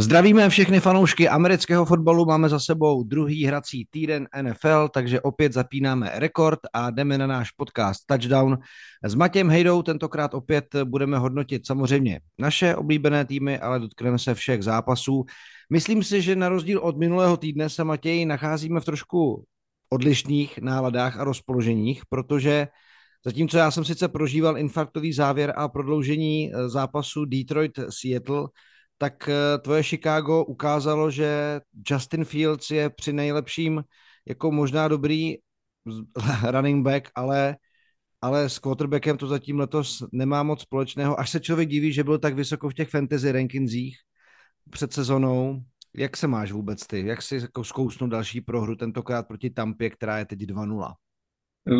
Zdravíme všechny fanoušky amerického fotbalu, máme za sebou druhý hrací týden NFL, takže opět zapínáme rekord a jdeme na náš podcast Touchdown. S Matějem Hejdou tentokrát opět budeme hodnotit samozřejmě naše oblíbené týmy, ale dotkneme se všech zápasů. Myslím si, že na rozdíl od minulého týdne se Matěj nacházíme v trošku odlišných náladách a rozpoloženích, protože zatímco já jsem sice prožíval infarktový závěr a prodloužení zápasu Detroit-Seattle, tak eh, tvoje Chicago ukázalo, že Justin Fields je při nejlepším jako možná dobrý running back, ale, ale s quarterbackem to zatím letos nemá moc společného. Až se člověk diví, že byl tak vysoko v těch fantasy rankingzích před sezonou. Jak se máš vůbec ty? Jak si jako zkousnu další prohru tentokrát proti Tampě, která je teď 2-0?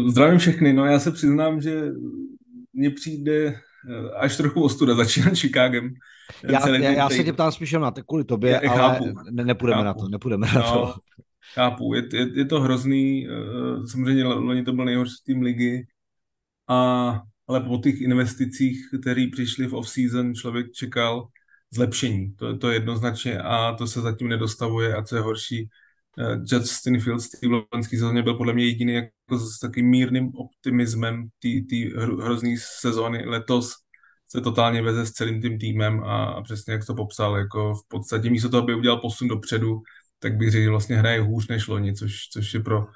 Zdravím všechny. No já se přiznám, že mně přijde až trochu ostuda začínat Chicagem. Já, já, já se tě ptám spíš na to kvůli tobě, já, ale chápu, ne, nepůjdeme chápu. na to, nepůjdeme no, na to. Chápu, je, je, je to hrozný, eh, samozřejmě loni to byl nejhorší tým ligy, a, ale po těch investicích, které přišly v off-season, člověk čekal zlepšení, to, to je jednoznačně a to se zatím nedostavuje a co je horší, uh, Justin Fields v loňské sezóně byl podle mě jediný jako s takým mírným optimismem té hrozný sezóny. Letos se totálně veze s celým tím týmem a, a přesně jak to popsal, jako v podstatě místo toho, aby udělal posun dopředu, tak bych řekl, že vlastně hraje hůř než loni, což, což je pro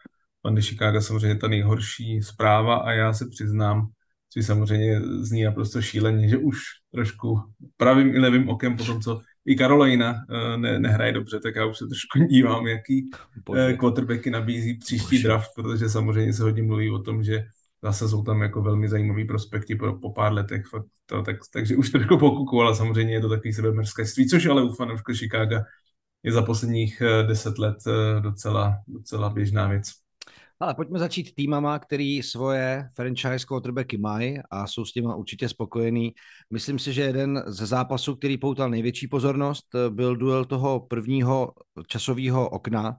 Pandy Chicago samozřejmě ta nejhorší zpráva a já se přiznám, což samozřejmě zní naprosto šíleně, že už trošku pravým i levým okem po tom, co i Karolina uh, ne, nehraje dobře, tak já už se trošku dívám, jaký uh, quarterbacky nabízí příští Bože. draft, protože samozřejmě se hodně mluví o tom, že zase jsou tam jako velmi zajímavý prospekty po, po pár letech, fakt to, tak, takže už trošku pokuku, ale samozřejmě je to takový sebemerskajství, což ale u fanouška Chicago je za posledních uh, deset let docela, docela běžná věc. Ale pojďme začít týmama, který svoje franchise quarterbacky mají a jsou s těma určitě spokojení. Myslím si, že jeden ze zápasů, který poutal největší pozornost, byl duel toho prvního časového okna.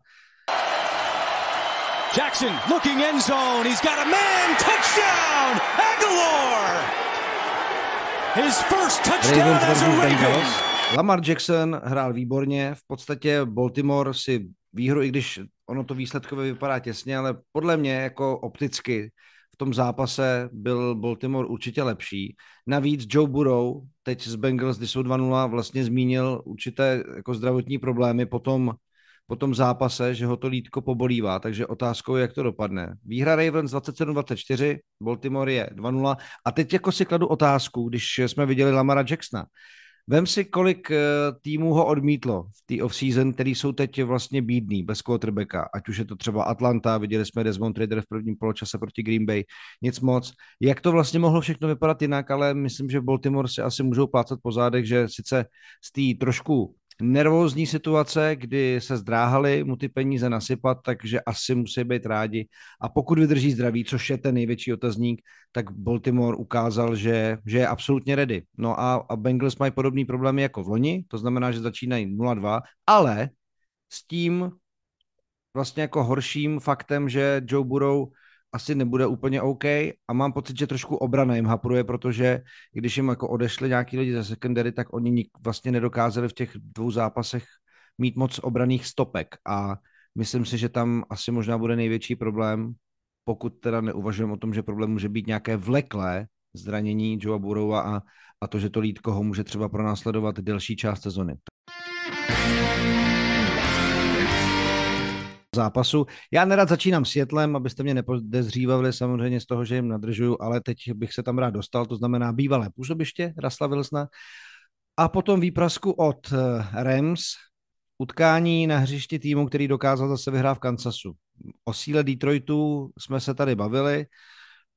Jackson looking end zone. He's got a man. Touchdown! Aguilar! His first touchdown as a. Lamar Jackson hrál výborně. V podstatě Baltimore si výhru, i když ono to výsledkově vypadá těsně, ale podle mě jako opticky v tom zápase byl Baltimore určitě lepší. Navíc Joe Burrow teď z Bengals, kdy jsou 2-0, vlastně zmínil určité jako zdravotní problémy po tom, po tom zápase, že ho to lítko pobolívá, takže otázkou je, jak to dopadne. Výhra Ravens 27-24, Baltimore je 2-0 a teď jako si kladu otázku, když jsme viděli Lamara Jacksona, Vem si, kolik eh, týmů ho odmítlo v té off-season, který jsou teď vlastně bídný, bez quarterbacka, ať už je to třeba Atlanta, viděli jsme Desmond Trader v prvním poločase proti Green Bay, nic moc. Jak to vlastně mohlo všechno vypadat jinak, ale myslím, že Baltimore si asi můžou plácat po zádech, že sice z té trošku nervózní situace, kdy se zdráhali mu ty peníze nasypat, takže asi musí být rádi. A pokud vydrží zdraví, což je ten největší otazník, tak Baltimore ukázal, že, že je absolutně ready. No a, a Bengals mají podobný problémy jako v loni, to znamená, že začínají 0-2, ale s tím vlastně jako horším faktem, že Joe Burrow asi nebude úplně OK a mám pocit, že trošku obrana jim hapruje, protože když jim jako odešli nějaký lidi ze secondary, tak oni vlastně nedokázali v těch dvou zápasech mít moc obraných stopek a myslím si, že tam asi možná bude největší problém, pokud teda neuvažujeme o tom, že problém může být nějaké vleklé zranění Joea Burrowa a, a to, že to lítko ho může třeba pronásledovat delší část sezony zápasu. Já nerad začínám světlem, abyste mě nepodezřívali samozřejmě z toho, že jim nadržuju, ale teď bych se tam rád dostal, to znamená bývalé působiště Rasla Wilsona a potom výprasku od eh, Rams, utkání na hřišti týmu, který dokázal zase vyhrát v Kansasu. O síle Detroitu jsme se tady bavili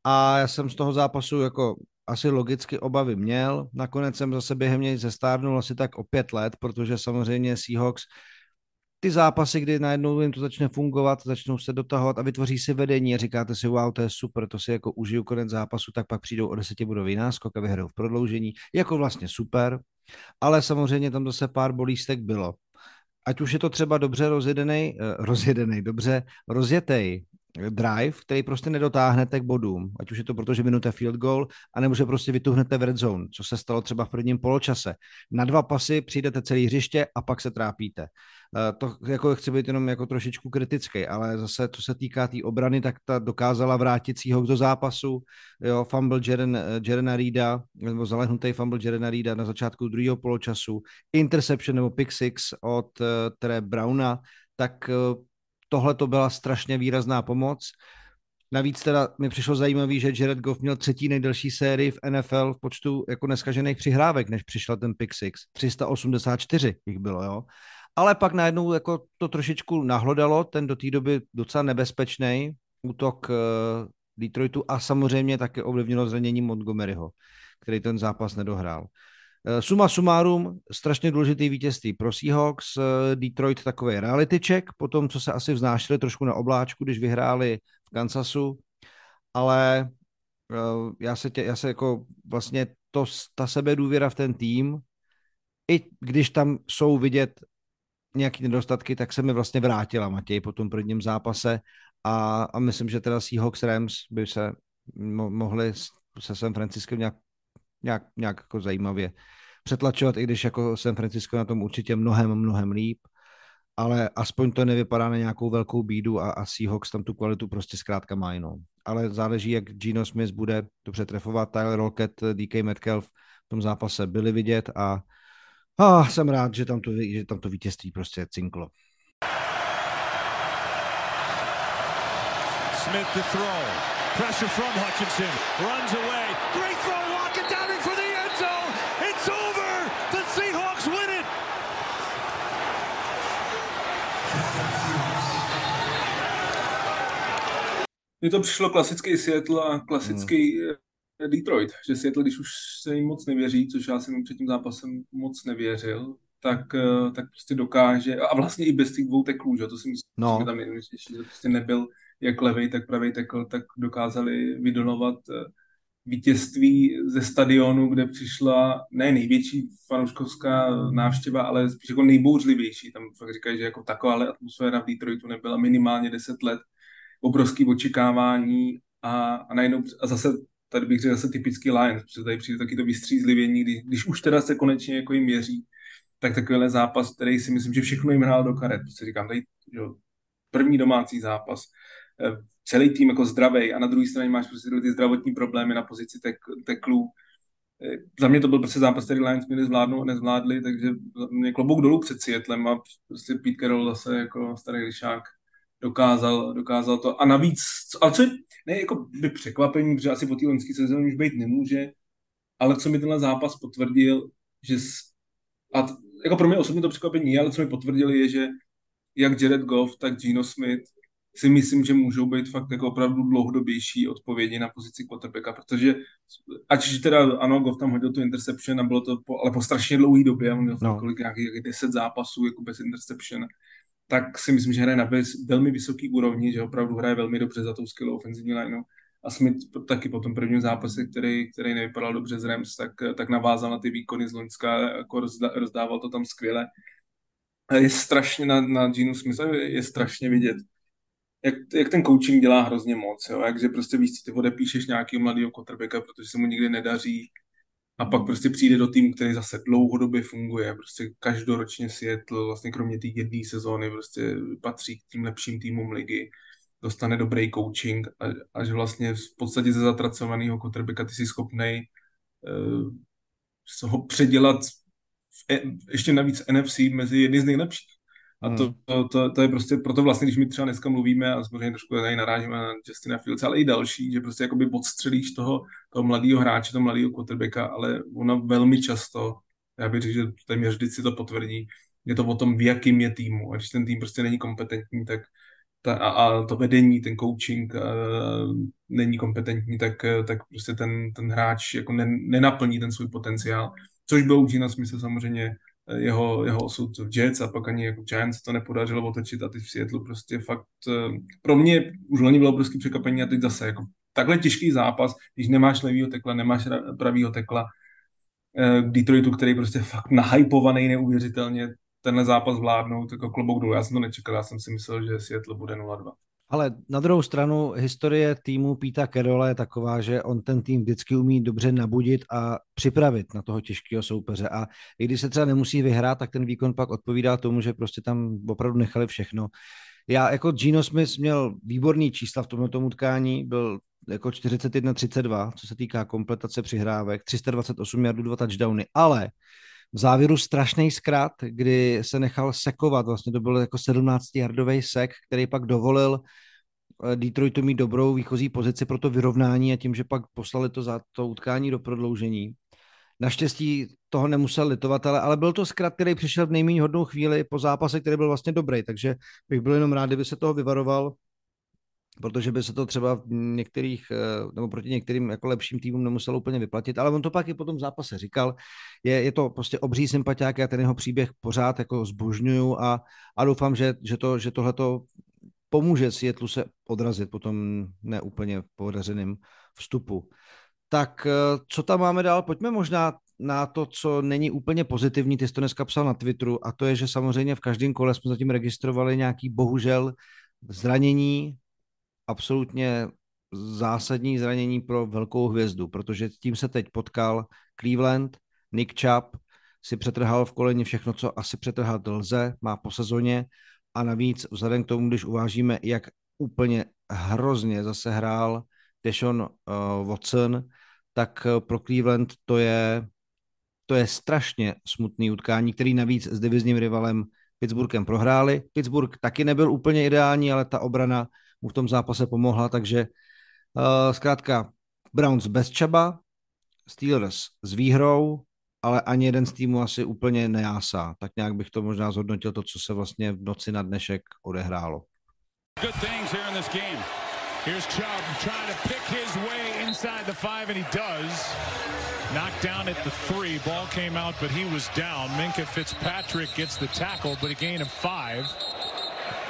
a já jsem z toho zápasu jako asi logicky obavy měl. Nakonec jsem zase během něj zestárnul asi tak o pět let, protože samozřejmě Seahawks ty zápasy, kdy najednou jim to začne fungovat, začnou se dotahovat a vytvoří si vedení a říkáte si, wow, to je super, to si jako užiju konec zápasu, tak pak přijdou o desetibodový náskok a vyhrajou v prodloužení, jako vlastně super, ale samozřejmě tam zase pár bolístek bylo. Ať už je to třeba dobře rozjedený, eh, rozjedený, dobře rozjetej drive, který prostě nedotáhnete k bodům, ať už je to proto, že minute field goal, anebo že prostě vytuhnete v red zone, co se stalo třeba v prvním poločase. Na dva pasy přijdete celý hřiště a pak se trápíte. Eh, to jako chci být jenom jako trošičku kritický, ale zase, co se týká té tý obrany, tak ta dokázala vrátit si ho do zápasu. Jo, fumble Jeren, Jerena Reeda, nebo zalehnutý fumble Jerena Reeda na začátku druhého poločasu, interception nebo pick six od uh, Tere Browna, tak uh, tohle to byla strašně výrazná pomoc. Navíc teda mi přišlo zajímavý, že Jared Goff měl třetí nejdelší sérii v NFL v počtu jako neskažených přihrávek, než přišel ten pick six. 384 jich bylo, jo. Ale pak najednou jako to trošičku nahlodalo, ten do té doby docela nebezpečný útok uh, Detroitu a samozřejmě také ovlivnilo zranění Montgomeryho, který ten zápas nedohrál. Eh, suma sumárum, strašně důležitý vítězství pro Seahawks, eh, Detroit takový reality check, po tom, co se asi vznášeli trošku na obláčku, když vyhráli v Kansasu, ale eh, já se, tě, já se jako vlastně to, ta sebedůvěra v ten tým, i když tam jsou vidět nějaké nedostatky, tak se mi vlastně vrátila Matěj po tom prvním zápase a, a myslím, že teda Seahawks Rams by se mo- mohli se San Franciskem nějak, nějak, nějak jako zajímavě přetlačovat, i když jako San Francisco na tom určitě mnohem, mnohem líp, ale aspoň to nevypadá na nějakou velkou bídu a, a Seahawks tam tu kvalitu prostě zkrátka má jinou. Ale záleží, jak Gino Smith bude to přetrefovat. Tyler Rocket, DK Metcalf v tom zápase byli vidět a, a jsem rád, že tam to, že tam to vítězství prostě cinklo. Smith to throw. Pressure from Hutchinson. Runs away. Great throw. Mně to přišlo klasický Seattle a klasický hmm. Detroit, že Seattle, když už se jim moc nevěří, což já jsem jim před tím zápasem moc nevěřil, tak, eh, tak prostě dokáže, a vlastně i bez těch dvou teklů, že to si myslím, no. že tam nejdůležitější, že prostě nebyl jak levý, tak pravý tekl, tak dokázali vydonovat eh, vítězství ze stadionu, kde přišla ne největší fanouškovská návštěva, ale spíš jako nejbouřlivější. Tam fakt říkají, že jako taková atmosféra v Detroitu nebyla minimálně 10 let obrovské očekávání a, a najednou a zase tady bych řekl zase typický Lions, protože tady přijde taky to vystřízlivění, když, když už teda se konečně jako jim měří, tak takovýhle zápas, který si myslím, že všechno jim hrál do karet, protože říkám, tady jo, první domácí zápas, eh, celý tým jako zdravý a na druhé straně máš prostě ty zdravotní problémy na pozici tek, teklů. Eh, za mě to byl prostě zápas, který Lions měli zvládnout a nezvládli, takže mě klobouk dolů před Seattlem a prostě Pete Carroll zase jako starý lišák dokázal, dokázal to. A navíc, ale co je, ne jako by překvapení, protože asi po té loňské sezóně už být nemůže, ale co mi tenhle zápas potvrdil, že a jako pro mě osobně to překvapení ale co mi potvrdili je, že jak Jared Goff, tak Gino Smith si myslím, že můžou být fakt jako opravdu dlouhodobější odpovědi na pozici quarterbacka, protože ať teda ano, Goff tam hodil tu interception a bylo to po, ale po strašně dlouhé době, on měl no. kolik nějakých 10 zápasů jako bez interception, tak si myslím, že hraje na velmi vysoký úrovni, že opravdu hraje velmi dobře za tou skvělou ofenzivní lineou. A Smith taky po tom prvním zápase, který, který nevypadal dobře z Rams, tak, tak navázal na ty výkony z Loňska, jako rozdával to tam skvěle. A je strašně na, na Genu Smith, je, strašně vidět, jak, jak ten coaching dělá hrozně moc, jo? jak že prostě víš, ty odepíšeš nějakého mladého quarterbacka, protože se mu nikdy nedaří, a pak prostě přijde do týmu, který zase dlouhodobě funguje, prostě každoročně Seattle, vlastně kromě té jedné sezóny, prostě patří k tím lepším týmům ligy, dostane dobrý coaching a, a že vlastně v podstatě ze zatracovaného quarterbacka ty jsi schopnej uh, ho předělat v, e, ještě navíc NFC mezi jedny z nejlepších. A to, hmm. to, to, to, je prostě, proto vlastně, když my třeba dneska mluvíme, a samozřejmě trošku tady narážíme na Justina Fields, ale i další, že prostě jakoby odstřelíš toho, toho mladého hráče, toho mladého quarterbacka, ale ona velmi často, já bych řekl, že téměř vždycky to potvrdí, je to o tom, v jakým je týmu. A když ten tým prostě není kompetentní, tak ta, a, a to vedení, ten coaching uh, není kompetentní, tak, tak prostě ten, ten hráč jako ne, nenaplní ten svůj potenciál. Což byl u Gina Smith samozřejmě jeho, jeho osud v Jets a pak ani jako Giants to nepodařilo otočit a teď v Seattle prostě fakt eh, pro mě už loni bylo prostě překvapení a teď zase jako takhle těžký zápas, když nemáš levýho tekla, nemáš pravýho tekla, eh, k Detroitu, který prostě fakt nahypovaný neuvěřitelně, tenhle zápas vládnout, jako klobouk dolů. Já jsem to nečekal, já jsem si myslel, že Seattle bude 0-2. Ale na druhou stranu historie týmu Píta Kerola je taková, že on ten tým vždycky umí dobře nabudit a připravit na toho těžkého soupeře. A i když se třeba nemusí vyhrát, tak ten výkon pak odpovídá tomu, že prostě tam opravdu nechali všechno. Já jako Gino Smith měl výborný čísla v tomto utkání, byl jako 41-32, co se týká kompletace přihrávek, 328 jardů, dva touchdowny, ale v závěru strašný zkrat, kdy se nechal sekovat, vlastně to byl jako 17-yardový sek, který pak dovolil eh, Detroitu mít dobrou výchozí pozici pro to vyrovnání a tím, že pak poslali to za to utkání do prodloužení. Naštěstí toho nemusel litovat, ale, ale byl to zkrat, který přišel v nejméně hodnou chvíli po zápase, který byl vlastně dobrý, takže bych byl jenom rád, kdyby se toho vyvaroval protože by se to třeba v některých, eh, nebo proti některým jako lepším týmům nemuselo úplně vyplatit, ale on to pak i po tom zápase říkal, je, je to prostě obří sympatiák, já ten jeho příběh pořád jako zbožňuju a, a doufám, že, že, to, že tohleto pomůže Světlu se odrazit po tom neúplně podařeném vstupu. Tak eh, co tam máme dál? Pojďme možná na to, co není úplně pozitivní, ty jsi to dneska psal na Twitteru, a to je, že samozřejmě v každém kole jsme zatím registrovali nějaký bohužel zranění, absolutně zásadní zranění pro velkou hvězdu, protože tím se teď potkal Cleveland, Nick Chubb si přetrhal v koleni všechno, co asi přetrhat lze, má po sezóně a navíc vzhledem k tomu, když uvážíme, jak úplně hrozně zase hrál Deshaun uh, Watson, tak uh, pro Cleveland to je, to je strašně smutný utkání, který navíc s divizním rivalem Pittsburghem prohráli. Pittsburgh taky nebyl úplně ideální, ale ta obrana mu v tom zápase pomohla, takže uh, zkrátka Browns bez Čaba, Steelers s výhrou, ale ani jeden z týmů asi úplně nejásá. Tak nějak bych to možná zhodnotil to, co se vlastně v noci na dnešek odehrálo. Good things here in this game. Here's Chubb trying to pick his way inside the five, and he does. Knocked down at the three. Ball came out, but he was down. Minka Fitzpatrick gets the tackle, but a gain of five.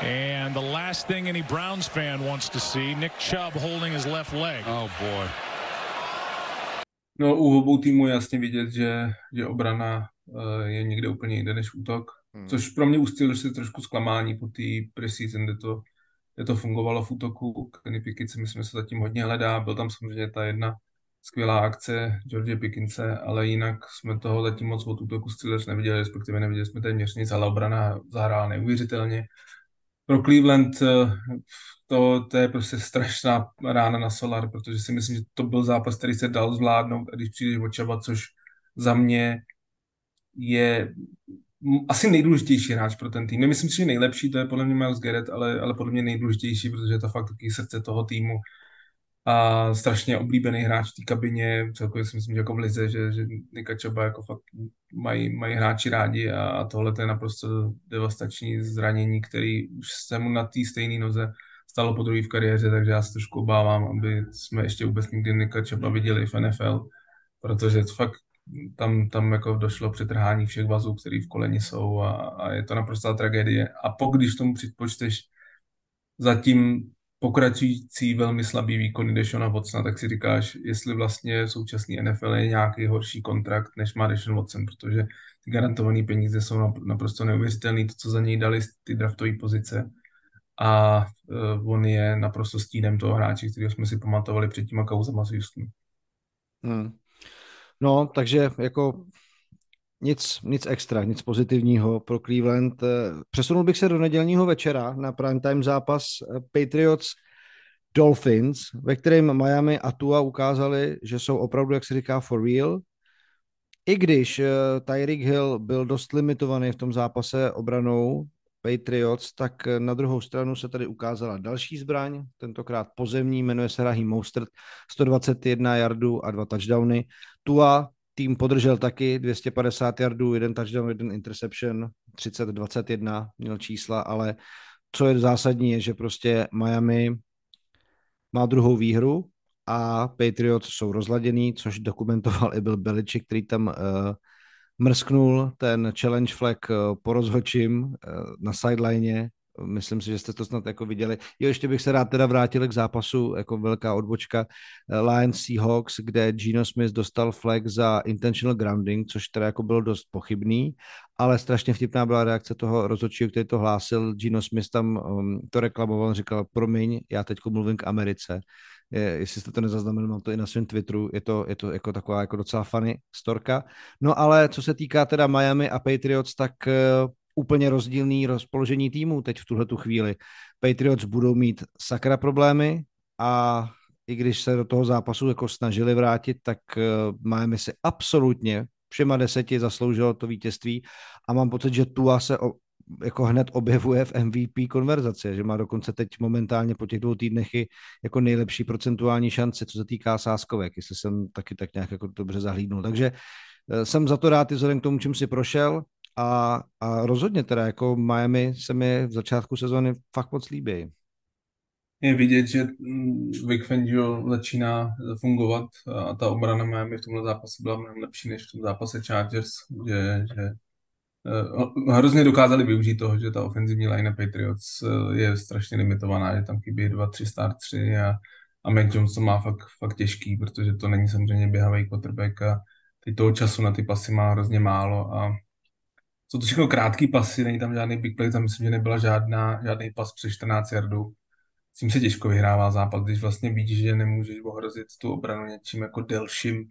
And the last thing any Browns fan wants to see, Nick Chubb holding his left leg. Oh boy. No u obou týmů je jasně vidět, že, že obrana uh, je někde úplně jinde než útok. Hmm. Což pro mě ustilo si trošku zklamání po té preseason, kde to, kde to fungovalo v útoku. Kenny Pickett si myslím, že se zatím hodně hledá. Byl tam samozřejmě ta jedna skvělá akce George Pickince, ale jinak jsme toho zatím moc od útoku Steelers neviděli, respektive neviděli jsme téměř nic, ale obrana zahrála neuvěřitelně pro Cleveland eh, to, to je prostě strašná rána na Solar, protože si myslím, že to byl zápas, který se dal zvládnout když přijdeš očava, což za mě je asi nejdůležitější hráč pro ten tým. Nemyslím si, že nejlepší, to je podle mě Miles Garrett, ale, ale podle mě nejdůležitější, protože je to fakt taky srdce toho týmu a strašně oblíbený hráč v té kabině, celkově si myslím, že jako v lize, že, že Nika Čaba jako fakt mají, mají hráči rádi a, a tohle to je naprosto devastační zranění, který už se mu na té stejné noze stalo po druhé v kariéře, takže já se trošku obávám, aby jsme ještě vůbec nikdy Nika Čaba viděli v NFL, protože to fakt tam, tam jako došlo přetrhání všech vazů, které v koleni jsou a, a je to naprostá tragédie. A pokud když tomu připočteš zatím pokračující velmi slabý výkony Deshona Watsona, tak si říkáš, jestli vlastně současný NFL je nějaký horší kontrakt, než má Deshaun Watson, protože ty garantované peníze jsou naprosto neuvěřitelné, to, co za něj dali ty draftové pozice a uh, on je naprosto stínem toho hráče, kterého jsme si pamatovali před těma kauzama s Houstonu. Hmm. No, takže jako nic, nic extra, nic pozitivního pro Cleveland. Eh, přesunul bych se do nedělního večera na primetime zápas eh, Patriots Dolphins, ve kterém Miami a Tua ukázali, že jsou opravdu, jak se říká, for real. I když eh, Tyreek Hill byl dost limitovaný v tom zápase obranou Patriots, tak na druhou stranu se tady ukázala další zbraň, tentokrát pozemní, jmenuje se Raheem Mostert, 121 yardů a dva touchdowny. Tua tým podržel taky 250 yardů, jeden touchdown, jeden interception, 30-21 měl čísla, ale co je zásadní, je, že prostě Miami má druhou výhru a Patriots jsou rozladěný, což dokumentoval i byl Beliček, který tam uh, mrsknul ten challenge flag uh, po rozhočím uh, na sideline Myslím si, že jste to snad jako viděli. Jo, ještě bych se rád teda vrátil k zápasu, jako velká odbočka eh, Lions Seahawks, kde Gino Smith dostal flag za intentional grounding, což teda jako bylo dost pochybný, ale strašně vtipná byla reakce toho rozhodčího, který to hlásil. Gino Smith tam um, to reklamoval, říkal, promiň, já teď mluvím k Americe. Je, jestli jste to nezaznamenali, mám to i na svém Twitteru, je to, je to jako taková jako docela funny storka. No ale co se týká teda Miami a Patriots, tak uh, úplně rozdílný rozpoložení týmu teď v tuhle tu chvíli. Patriots budou mít sakra problémy a i když se do toho zápasu jako snažili vrátit, tak uh, Miami si absolutně všema deseti zasloužilo to vítězství a mám pocit, že Tua se o, jako hned objevuje v MVP konverzaci, že má dokonce teď momentálně po těch dvou týdnech i jako nejlepší procentuální šance, co se týká sáskovek, jestli jsem taky tak nějak jako dobře zahlídnul. Takže eh, jsem za to rád i vzhledem k tomu, čím si prošel a, a rozhodně teda jako Miami se mi v začátku sezóny fakt moc líbí. Je vidět, že mm, Vic Fangio začíná fungovat a ta obrana Miami v tomhle zápase byla mnohem lepší než v tom zápase Chargers, že, že uh, hrozně dokázali využít toho, že ta ofenzivní line Patriots uh, je strašně limitovaná, že tam chybí dva, tři start tři a, a Mac Jones to má fakt, fakt těžký, protože to není samozřejmě běhavý quarterback a teď toho času na ty pasy má hrozně málo a jsou to všechno krátký pasy, není tam žádný big play, tam myslím, že nebyla žádná, žádný pas přes 14 yardů. S tím se těžko vyhrává zápas, když vlastně vidíš, že nemůžeš ohrozit tu obranu něčím jako delším,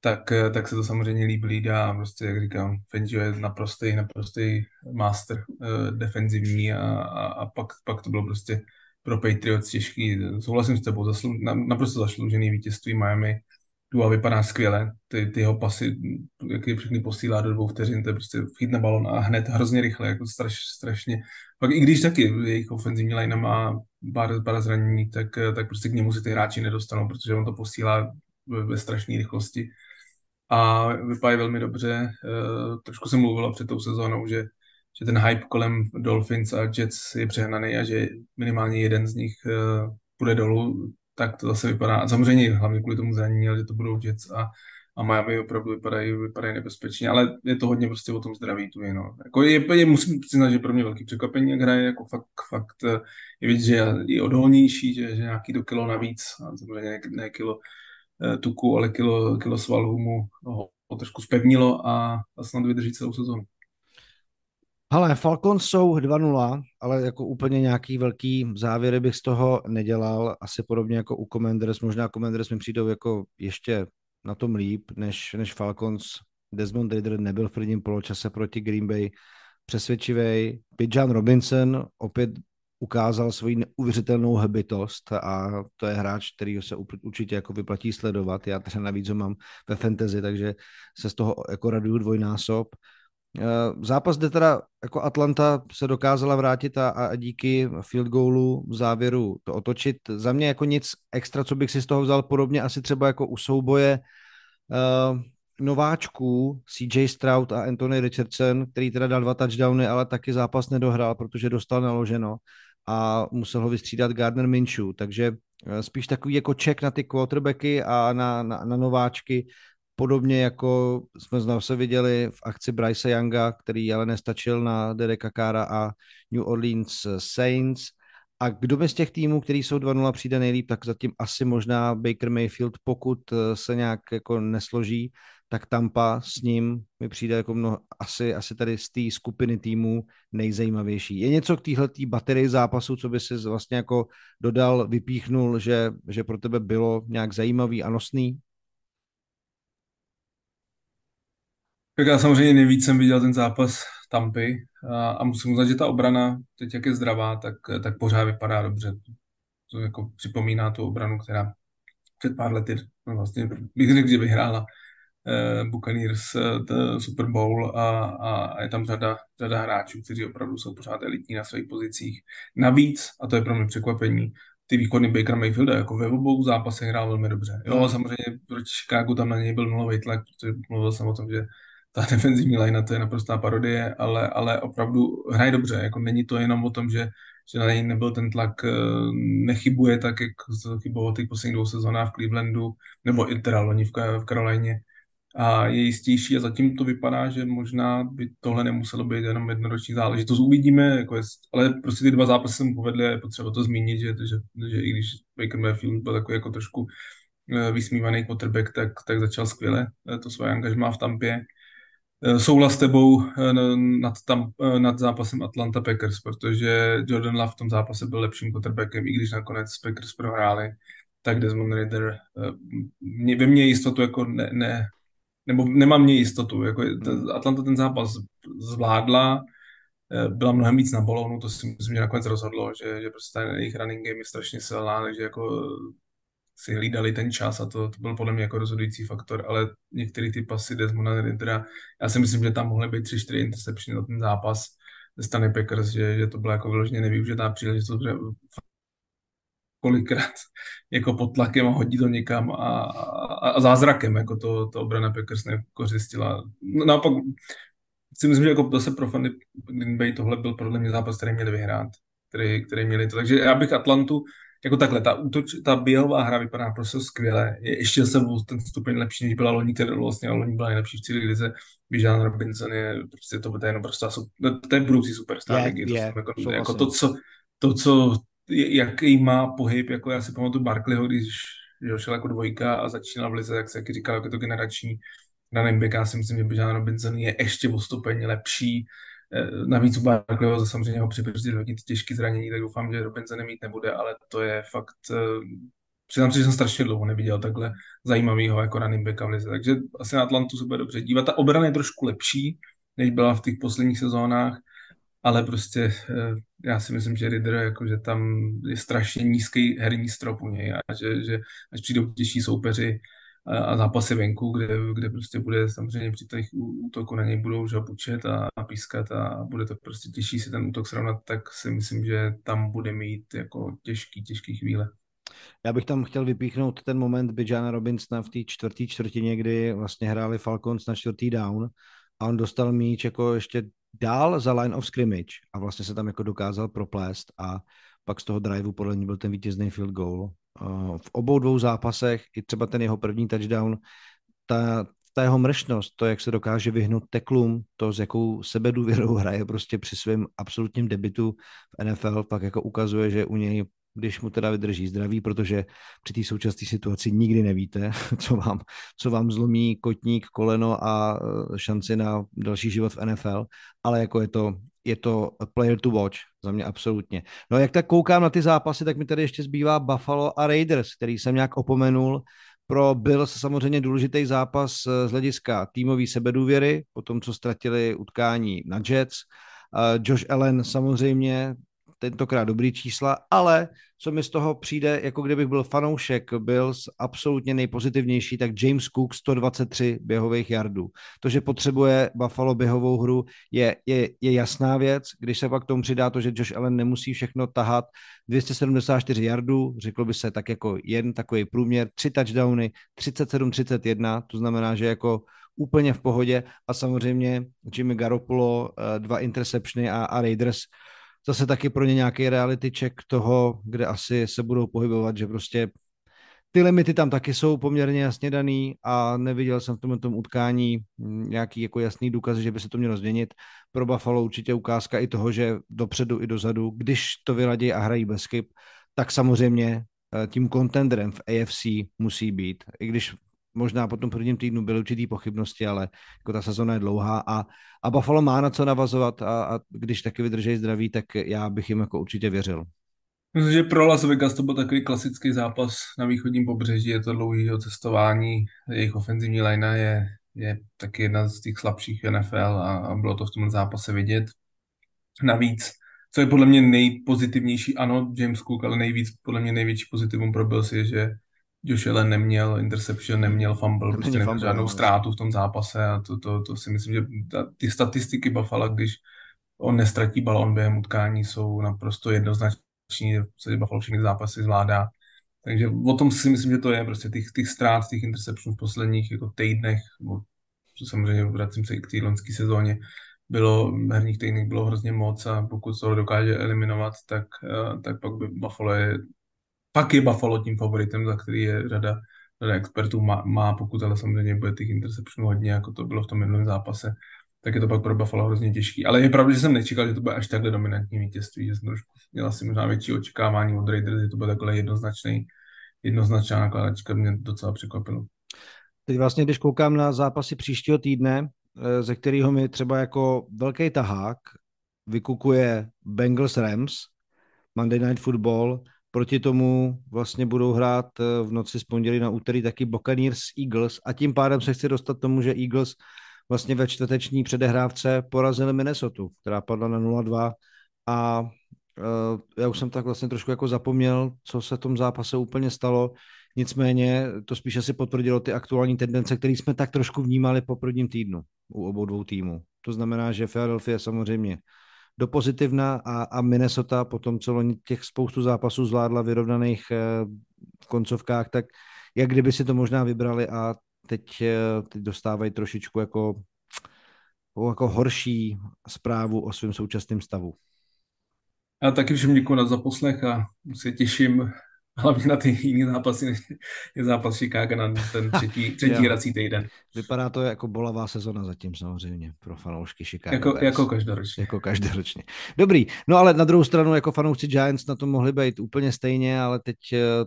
tak, tak se to samozřejmě líbí lídá a prostě, jak říkám, Fangio je naprostý, naprostý master uh, defenzivní a, a, a pak, pak to bylo prostě pro Patriots těžký. Souhlasím s tebou, zaslu, naprosto zasloužený vítězství Miami Dua vypadá skvěle, ty, ty jeho pasy, jak je všechny posílá do dvou vteřin, to je prostě chytne balon a hned hrozně rychle, jako straš, strašně. Pak i když taky jejich ofenzivní line má pár, pár zranění, tak, tak prostě k němu si ty hráči nedostanou, protože on to posílá ve, ve strašné rychlosti. A vypadá velmi dobře. E, trošku jsem mluvila před tou sezónou, že, že ten hype kolem Dolphins a Jets je přehnaný a že minimálně jeden z nich e, půjde dolů tak to zase vypadá. Samozřejmě hlavně kvůli tomu zranění, že to budou Jets a, a Miami opravdu vypadají, vypadají nebezpečně, ale je to hodně prostě o tom zdraví tu no. Jako je, je, musím přiznat, že pro mě velký překvapení, jak hraje, jako fakt, fakt eh, je vidět, že je odolnější, že, že nějaký to kilo navíc, a samozřejmě ne, ne kilo eh, tuku, ale kilo, kilo svalů mu ho, ho trošku spevnilo a, a snad vydrží celou sezónu. Ale Falcons jsou 2-0, ale jako úplně nějaký velký závěry bych z toho nedělal. Asi podobně jako u Commanders. Možná Commanders mi přijdou jako ještě na tom líp, než, než Falcons. Desmond Ridder nebyl v prvním poločase proti Green Bay přesvědčivý. Pidgeon Robinson opět ukázal svoji neuvěřitelnou hebitost a to je hráč, který se určitě jako vyplatí sledovat. Já třeba navíc ho mám ve fantasy, takže se z toho jako raduju dvojnásob. Eh, zápas, kde teda jako Atlanta se dokázala vrátit a, a díky field goalu v závěru to otočit. Za mě jako nic extra, co bych si z toho vzal podobně asi třeba jako u souboje uh, nováčků CJ Stroud a Anthony Richardson, který teda dal dva touchdowny, ale taky zápas nedohrál, protože dostal naloženo a musel ho vystřídat Gardner Minshew, takže eh, spíš takový jako check na ty quarterbacky a na, na, na nováčky, Podobně jako jsme zase viděli v akci Bryce Younga, který ale nestačil na Dereka Kára a New Orleans Saints. A kdo by z těch týmů, který jsou 2-0, přijde nejlíp, tak zatím asi možná Baker Mayfield, pokud eh, se nějak jako nesloží, tak Tampa s ním mi přijde jako mnoho, asi, asi tady z té skupiny týmů nejzajímavější. Je něco k téhle baterii zápasu, co by si vlastně jako dodal, vypíchnul, že, že pro tebe bylo nějak zajímavý a nosný? Tak já samozřejmě nejvíc jsem viděl ten zápas Tampy a, a musím uznat, že ta obrana, teď jak je zdravá, tak, tak pořád vypadá dobře. To jako připomíná tu obranu, která před pár lety, no vlastně bych řekl, že vyhrála eh, Buccaneers eh, Super Bowl a, a, a je tam řada, řada hráčů, kteří opravdu jsou pořád elitní na svých pozicích. Navíc, a to je pro mě překvapení, ty výkony Baker Mayfielda, jako ve obou zápasech hrál velmi dobře. Jo, samozřejmě proč Chicago tam na něj byl nulový tlak, protože mluvil jsem o tom, že ta defenzivní line to je naprostá parodie, ale, ale opravdu hraje dobře. Jako není to jenom o tom, že, že na něj nebyl ten tlak, eh, nechybuje tak, jak chyboval těch posledních dvou sezónách v Clevelandu, nebo i teda loni v, v Karolajně, a je jistější a zatím to vypadá, že možná by tohle nemuselo být jenom jednoroční záležitost. Uvidíme, jako jest, ale prostě ty dva zápasy se mu povedly a je potřeba to zmínit, že, že, že i když Baker Mayfield byl takový jako trošku eh, vysmívaný quarterback, tak, tak začal skvěle eh, to svoje angažmá v Tampě. Eh, souhlas s tebou nad, tam, nad zápasem Atlanta Packers, protože Jordan Love v tom zápase byl lepším quarterbackem, i když nakonec Packers prohráli, tak Desmond Ritter mě, ve mně jistotu jako ne, ne, nebo nemám mě jistotu. Jako ten, Atlanta ten zápas zvládla, eh, byla mnohem víc na balónu, to si myslím, že nakonec rozhodlo, že, že prostě ten jejich running game je strašně silná, takže jako si hlídali ten čas a to, to byl podle mě jako rozhodující faktor, ale některé ty pasy Desmonda Riddera, já si myslím, že tam mohly být 3-4 interception na ten zápas ze strany Packers, že, že to byla jako vyloženě nevyužitá příležitost, že kolikrát jako pod tlakem a hodí to někam a, a, a zázrakem, jako to, to obrana Packers nekořistila. No, naopak si myslím, že jako zase pro fany Green Bay tohle byl podle mě zápas, který měli vyhrát, který, který měli to. Takže já bych Atlantu, jako takhle, ta, útoč, ta běhová hra vypadá prostě skvěle. Je ještě se ten stupeň lepší, než byla loni, která vlastně loni byla nejlepší v celé lize. Bijan Robinson je prostě to, to je jenom prostě, to je budoucí superstar. Je, je, jako, jako to, co, to, co jaký má pohyb, jako já si pamatuju Barkleyho, když že šel jako dvojka a začínal v lize, jak se jak říkal, jako to generační running back, já si myslím, že Bijan Robinson je ještě o stupeň lepší. Eh, navíc u Barkleyho samozřejmě ho přibrzdit hodně těžké zranění, tak doufám, že Robinson nemít nebude, ale to je fakt eh, Přiznám se, že jsem strašně dlouho neviděl takhle zajímavého jako running backa v lize. Takže asi na Atlantu se bude dobře dívat. Ta obrana je trošku lepší, než byla v těch posledních sezónách ale prostě eh, já si myslím, že Riddler, jako, že tam je strašně nízký herní strop u něj a že, že až přijdou těžší soupeři a, zápasy venku, kde, kde prostě bude samozřejmě při těch útoku na něj budou žabučet a, a pískat a bude to prostě těžší si ten útok srovnat, tak si myslím, že tam bude mít jako těžký, těžký chvíle. Já bych tam chtěl vypíchnout ten moment Bijana Robinsona v té čtvrté čtvrtině, kdy vlastně hráli Falcons na čtvrtý down a on dostal míč jako ještě dál za line of scrimmage a vlastně se tam jako dokázal proplést a pak z toho driveu podle mě byl ten vítězný field goal. V obou dvou zápasech, i třeba ten jeho první touchdown, ta, ta jeho mršnost, to, jak se dokáže vyhnout teklům, to, s jakou sebedůvěrou hraje prostě při svém absolutním debitu v NFL, pak jako ukazuje, že u něj když mu teda vydrží zdraví, protože při té současné situaci nikdy nevíte, co vám, co vám zlomí kotník, koleno a e, šanci na další život v NFL, ale jako je to, je to player to watch, za mě absolutně. No jak tak koukám na ty zápasy, tak mi tady ještě zbývá Buffalo a Raiders, který jsem nějak opomenul. Pro Bills samozřejmě důležitý zápas e, z hlediska týmové sebedůvěry, po tom, co ztratili utkání na Jets. Josh Allen samozřejmě tentokrát dobrý čísla, ale co mi z toho přijde, jako kdybych byl fanoušek Bills absolutně nejpozitivnější, tak James Cook 123 běhových jardů. To, že potřebuje Buffalo běhovou hru, je, je, je jasná věc. Když se pak tomu přidá to, že Josh Allen nemusí všechno tahat, 274 jardů, řeklo by se tak jako jen takový průměr, tři touchdowny, 37-31, to znamená, že jako úplně v pohodě a samozřejmě Jimmy Garoppolo, eh, dva interceptiony a, a Raiders zase taky pro ně nějaký reality check toho, kde asi se budou pohybovat, že prostě ty limity tam taky jsou poměrně jasně daný a neviděl jsem v tomhle tom utkání nějaký jako jasný důkaz, že by se to mělo změnit. Pro Buffalo určitě ukázka i toho, že dopředu i dozadu, když to vyladí a hrají bez chyb, tak samozřejmě eh, tím kontenderem v AFC musí být. I když možná po tom prvním týdnu byly určitý pochybnosti, ale jako ta sezona je dlouhá a, a Buffalo má na co navazovat a, a když taky vydrží zdraví, tak já bych jim jako určitě věřil. Myslím, že pro Las Vegas to byl takový klasický zápas na východním pobřeží, je to dlouhý cestování, jejich ofenzivní linea je, je taky jedna z těch slabších NFL a, a bylo to v tom zápase vidět. Navíc, co je podle mě nejpozitivnější, ano, James Cook, ale nejvíc, podle mě největší pozitivum pro Bills je, že Josh Allen neměl interception, neměl fumble, prostě neměl žádnou no. ztrátu v tom zápase a to, to, to si myslím, že ta, ty statistiky Buffalo, když on nestratí balon během utkání, jsou naprosto jednoznační, se Buffalo všechny zápasy zvládá. Takže o tom si myslím, že to je prostě těch, těch ztrát, těch interception v posledních jako týdnech, nebo samozřejmě vracím se i k té loňské sezóně, bylo, v herních týdnech bylo hrozně moc a pokud to dokáže eliminovat, tak, eh, tak pak by Buffalo je pak je Buffalo tím favoritem, za který je řada expertů má, má, pokud ale samozřejmě bude těch interceptionů hodně, jako to bylo v tom minulém zápase, tak je to pak pro Buffalo hrozně těžký. Ale je pravda, že jsem nečekal, že to bude až takhle dominantní vítězství, že jsem trošku měl asi možná větší očekávání od Raiders, že to bude takhle jednoznačný, jednoznačná nakladačka, mě docela překvapilo. Teď vlastně, když koukám na zápasy příštího týdne, eh, ze kterého mi třeba jako velký tahák vykukuje Bengals Rams, Monday Night Football, proti tomu vlastně budou hrát eh, v noci z pondělí na úterý taky Buccaneers Eagles a tím pádem se chci dostat tomu, že Eagles vlastně ve čtvrteční předehrávce porazili Minnesota, která padla na 0-2 a uh, já už jsem tak vlastně trošku jako zapomněl, co se v tom zápase úplně stalo. Nicméně to spíše si potvrdilo ty aktuální tendence, které jsme tak trošku vnímali po prvním týdnu u obou dvou týmů. To znamená, že Philadelphia samozřejmě do pozitivna a, a Minnesota po tom, co oni těch spoustu zápasů zvládla vyrovnaných eh, v koncovkách, tak jak kdyby si to možná vybrali a teď, eh, teď dostávají trošičku jako, jako horší zprávu o svém současném stavu. Já taky všem děkuji za poslech a se těším hlavně na ty jiné zápasy, než je zápas Chicago na ten třetí, třetí hrací týden. Vypadá to jako bolavá sezona zatím samozřejmě pro fanoušky Chicago. Jako, jako každoročně. Jako každoročně. Dobrý, no ale na druhou stranu jako fanoušci Giants na to mohli být úplně stejně, ale teď,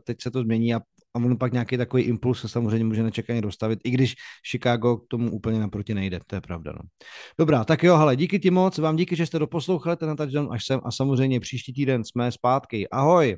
teď se to změní a a on pak nějaký takový impuls se samozřejmě může nečekaně dostavit, i když Chicago k tomu úplně naproti nejde, to je pravda. No. Dobrá, tak jo, hele, díky ti moc, vám díky, že jste doposlouchali ten touchdown až sem a samozřejmě příští týden jsme zpátky. Ahoj!